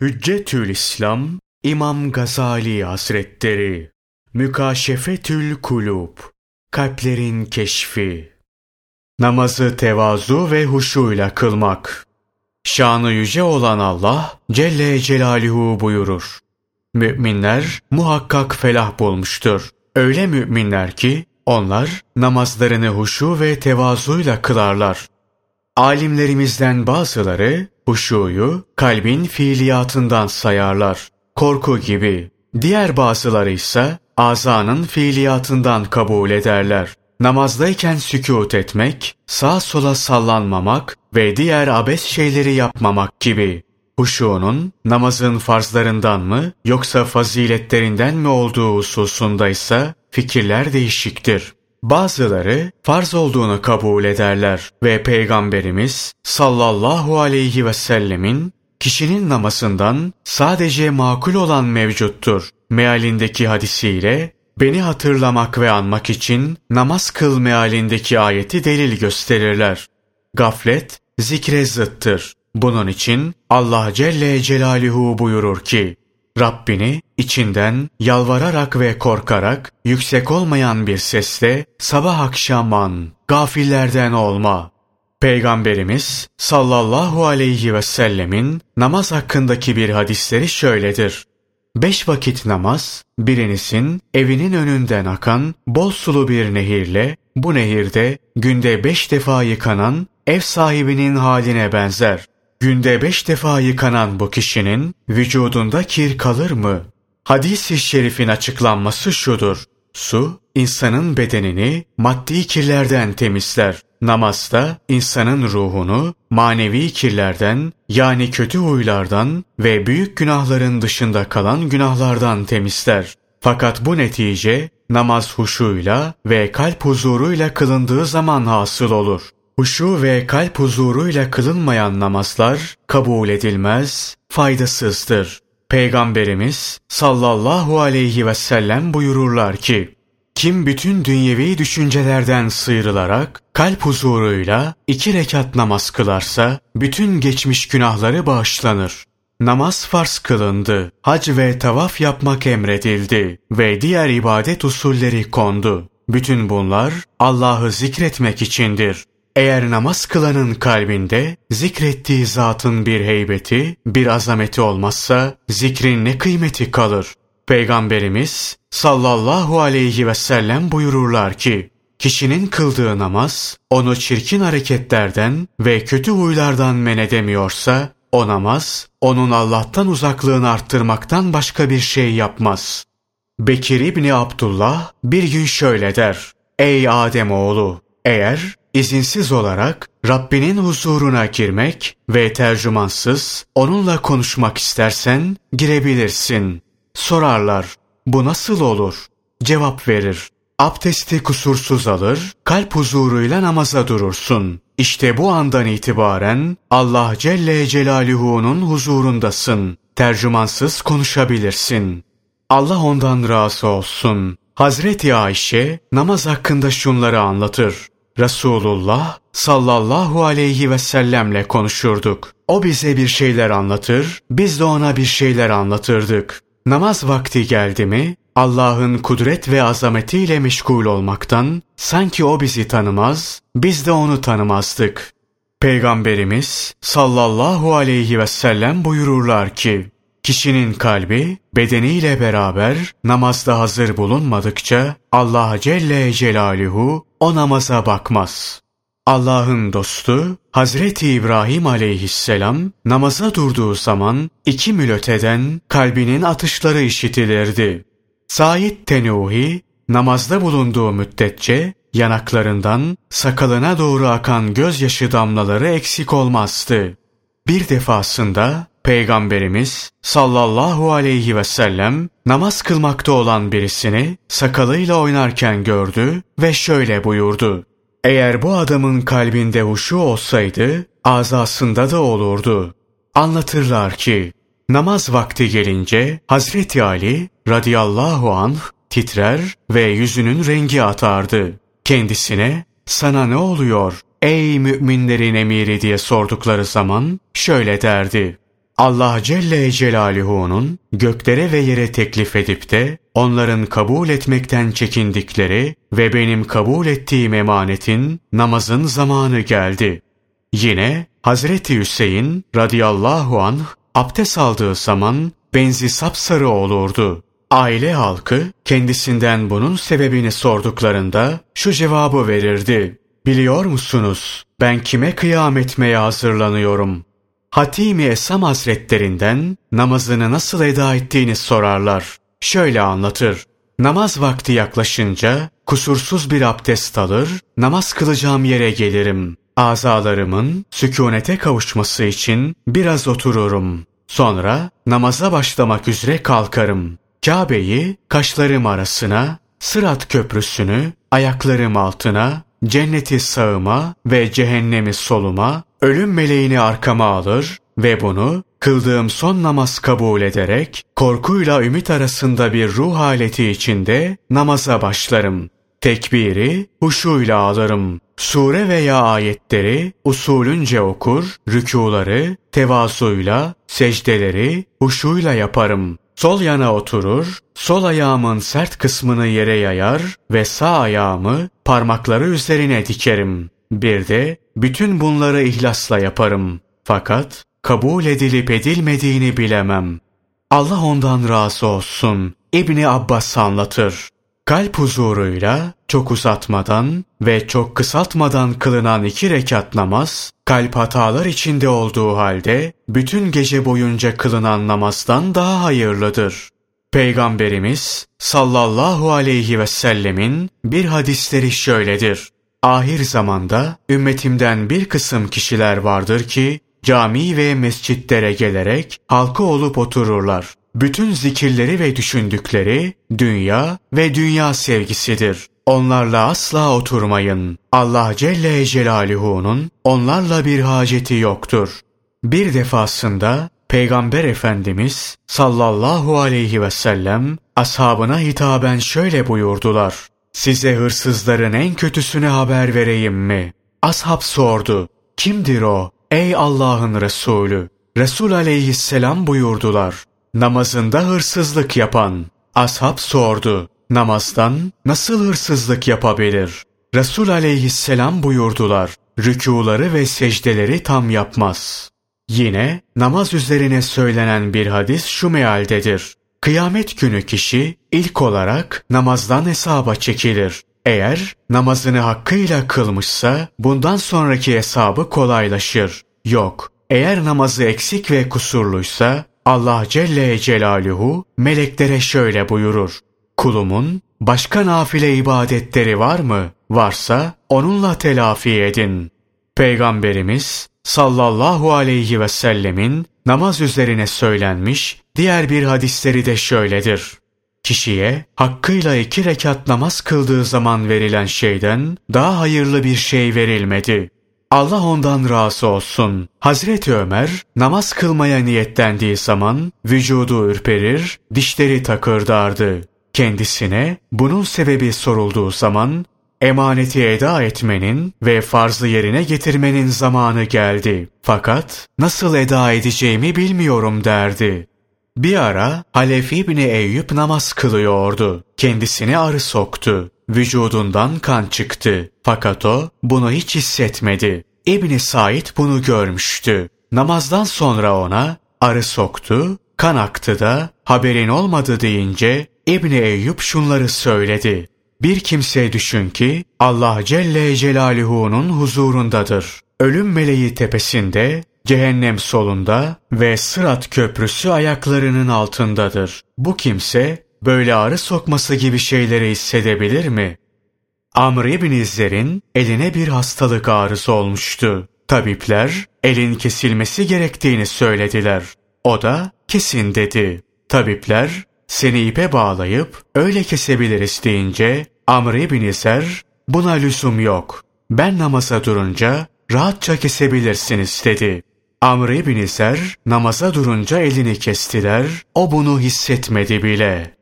Hüccetül İslam İmam Gazali Hazretleri Mükaşefetül Kulub Kalplerin Keşfi Namazı tevazu ve huşuyla kılmak Şanı yüce olan Allah Celle Celaluhu buyurur. Müminler muhakkak felah bulmuştur. Öyle müminler ki onlar namazlarını huşu ve tevazuyla kılarlar. Alimlerimizden bazıları huşuyu kalbin fiiliyatından sayarlar. Korku gibi. Diğer bazıları ise azanın fiiliyatından kabul ederler. Namazdayken sükut etmek, sağ sola sallanmamak ve diğer abes şeyleri yapmamak gibi. Huşunun namazın farzlarından mı yoksa faziletlerinden mi olduğu hususunda ise fikirler değişiktir. Bazıları farz olduğunu kabul ederler ve Peygamberimiz sallallahu aleyhi ve sellemin kişinin namazından sadece makul olan mevcuttur. Mealindeki hadisiyle beni hatırlamak ve anmak için namaz kıl mealindeki ayeti delil gösterirler. Gaflet zikre zıttır. Bunun için Allah Celle Celaluhu buyurur ki Rabbini içinden yalvararak ve korkarak yüksek olmayan bir sesle sabah akşam an, gafillerden olma. Peygamberimiz sallallahu aleyhi ve sellemin namaz hakkındaki bir hadisleri şöyledir. Beş vakit namaz, birinizin evinin önünden akan bol sulu bir nehirle, bu nehirde günde beş defa yıkanan ev sahibinin haline benzer. Günde beş defa yıkanan bu kişinin vücudunda kir kalır mı? Hadis-i şerifin açıklanması şudur. Su, insanın bedenini maddi kirlerden temizler. Namaz da insanın ruhunu manevi kirlerden yani kötü huylardan ve büyük günahların dışında kalan günahlardan temizler. Fakat bu netice namaz huşuyla ve kalp huzuruyla kılındığı zaman hasıl olur. Huşu ve kalp huzuruyla kılınmayan namazlar kabul edilmez, faydasızdır. Peygamberimiz sallallahu aleyhi ve sellem buyururlar ki, kim bütün dünyevi düşüncelerden sıyrılarak kalp huzuruyla iki rekat namaz kılarsa bütün geçmiş günahları bağışlanır. Namaz farz kılındı, hac ve tavaf yapmak emredildi ve diğer ibadet usulleri kondu. Bütün bunlar Allah'ı zikretmek içindir. Eğer namaz kılanın kalbinde zikrettiği zatın bir heybeti, bir azameti olmazsa zikrin ne kıymeti kalır? Peygamberimiz sallallahu aleyhi ve sellem buyururlar ki, kişinin kıldığı namaz onu çirkin hareketlerden ve kötü huylardan men edemiyorsa, o namaz onun Allah'tan uzaklığını arttırmaktan başka bir şey yapmaz. Bekir İbni Abdullah bir gün şöyle der, Ey Adem oğlu, eğer izinsiz olarak Rabbinin huzuruna girmek ve tercümansız onunla konuşmak istersen girebilirsin. Sorarlar, bu nasıl olur? Cevap verir. Abdesti kusursuz alır, kalp huzuruyla namaza durursun. İşte bu andan itibaren Allah Celle Celaluhu'nun huzurundasın. Tercümansız konuşabilirsin. Allah ondan razı olsun. Hazreti Ayşe namaz hakkında şunları anlatır. Resulullah sallallahu aleyhi ve sellemle konuşurduk. O bize bir şeyler anlatır, biz de ona bir şeyler anlatırdık. Namaz vakti geldi mi, Allah'ın kudret ve azametiyle meşgul olmaktan, sanki o bizi tanımaz, biz de onu tanımazdık. Peygamberimiz sallallahu aleyhi ve sellem buyururlar ki, Kişinin kalbi bedeniyle beraber namazda hazır bulunmadıkça Allah Celle Celaluhu o namaza bakmaz. Allah'ın dostu Hazreti İbrahim aleyhisselam namaza durduğu zaman iki mülöteden kalbinin atışları işitilirdi. Said Tenuhi namazda bulunduğu müddetçe yanaklarından sakalına doğru akan gözyaşı damlaları eksik olmazdı. Bir defasında Peygamberimiz sallallahu aleyhi ve sellem namaz kılmakta olan birisini sakalıyla oynarken gördü ve şöyle buyurdu. Eğer bu adamın kalbinde huşu olsaydı azasında da olurdu. Anlatırlar ki namaz vakti gelince Hazreti Ali radıyallahu anh titrer ve yüzünün rengi atardı. Kendisine sana ne oluyor ey müminlerin emiri diye sordukları zaman şöyle derdi. Allah Celle Celaluhu'nun göklere ve yere teklif edip de onların kabul etmekten çekindikleri ve benim kabul ettiğim emanetin namazın zamanı geldi. Yine Hazreti Hüseyin radıyallahu anh abdest aldığı zaman benzi sapsarı olurdu. Aile halkı kendisinden bunun sebebini sorduklarında şu cevabı verirdi. Biliyor musunuz ben kime kıyam etmeye hazırlanıyorum? Hatimi Esam Hazretlerinden namazını nasıl eda ettiğini sorarlar. Şöyle anlatır. Namaz vakti yaklaşınca kusursuz bir abdest alır, namaz kılacağım yere gelirim. Azalarımın sükunete kavuşması için biraz otururum. Sonra namaza başlamak üzere kalkarım. Kabe'yi kaşlarım arasına, Sırat köprüsünü ayaklarım altına, cenneti sağıma ve cehennemi soluma, ölüm meleğini arkama alır ve bunu kıldığım son namaz kabul ederek korkuyla ümit arasında bir ruh haleti içinde namaza başlarım. Tekbiri huşuyla alırım. Sure veya ayetleri usulünce okur, rükuları tevazuyla, secdeleri huşuyla yaparım. Sol yana oturur, sol ayağımın sert kısmını yere yayar ve sağ ayağımı parmakları üzerine dikerim. Bir de bütün bunları ihlasla yaparım. Fakat kabul edilip edilmediğini bilemem. Allah ondan razı olsun. İbni Abbas anlatır. Kalp huzuruyla çok uzatmadan ve çok kısaltmadan kılınan iki rekat namaz, kalp hatalar içinde olduğu halde bütün gece boyunca kılınan namazdan daha hayırlıdır. Peygamberimiz sallallahu aleyhi ve sellemin bir hadisleri şöyledir. Ahir zamanda ümmetimden bir kısım kişiler vardır ki cami ve mescitlere gelerek halka olup otururlar. Bütün zikirleri ve düşündükleri dünya ve dünya sevgisidir. Onlarla asla oturmayın. Allah Celle Celaluhu'nun onlarla bir haceti yoktur. Bir defasında Peygamber Efendimiz sallallahu aleyhi ve sellem ashabına hitaben şöyle buyurdular. Size hırsızların en kötüsüne haber vereyim mi? Ashab sordu. Kimdir o? Ey Allah'ın Resulü! Resul aleyhisselam buyurdular. Namazında hırsızlık yapan. Ashab sordu. Namazdan nasıl hırsızlık yapabilir? Resul aleyhisselam buyurdular. Rükuları ve secdeleri tam yapmaz. Yine namaz üzerine söylenen bir hadis şu mealdedir. Kıyamet günü kişi ilk olarak namazdan hesaba çekilir. Eğer namazını hakkıyla kılmışsa bundan sonraki hesabı kolaylaşır. Yok, eğer namazı eksik ve kusurluysa Allah Celle Celaluhu meleklere şöyle buyurur. Kulumun başka nafile ibadetleri var mı? Varsa onunla telafi edin. Peygamberimiz sallallahu aleyhi ve sellemin namaz üzerine söylenmiş diğer bir hadisleri de şöyledir. Kişiye hakkıyla iki rekat namaz kıldığı zaman verilen şeyden daha hayırlı bir şey verilmedi. Allah ondan razı olsun. Hazreti Ömer namaz kılmaya niyetlendiği zaman vücudu ürperir, dişleri takırdardı. Kendisine bunun sebebi sorulduğu zaman emaneti eda etmenin ve farzı yerine getirmenin zamanı geldi. Fakat nasıl eda edeceğimi bilmiyorum derdi. Bir ara Halef İbni Eyüp namaz kılıyordu. Kendisine arı soktu. Vücudundan kan çıktı. Fakat o bunu hiç hissetmedi. İbni Said bunu görmüştü. Namazdan sonra ona arı soktu, kan aktı da haberin olmadı deyince İbni Eyüp şunları söyledi. Bir kimse düşün ki Allah Celle Celaluhu'nun huzurundadır. Ölüm meleği tepesinde, cehennem solunda ve Sırat köprüsü ayaklarının altındadır. Bu kimse böyle arı sokması gibi şeyleri hissedebilir mi? Amr ibn Zer'in eline bir hastalık ağrısı olmuştu. Tabipler elin kesilmesi gerektiğini söylediler. O da kesin dedi. Tabipler seni ipe bağlayıp öyle kesebiliriz deyince Amr ibn Zer buna lüzum yok. Ben namaza durunca rahatça kesebilirsiniz dedi. Amr ibn Zer namaza durunca elini kestiler. O bunu hissetmedi bile.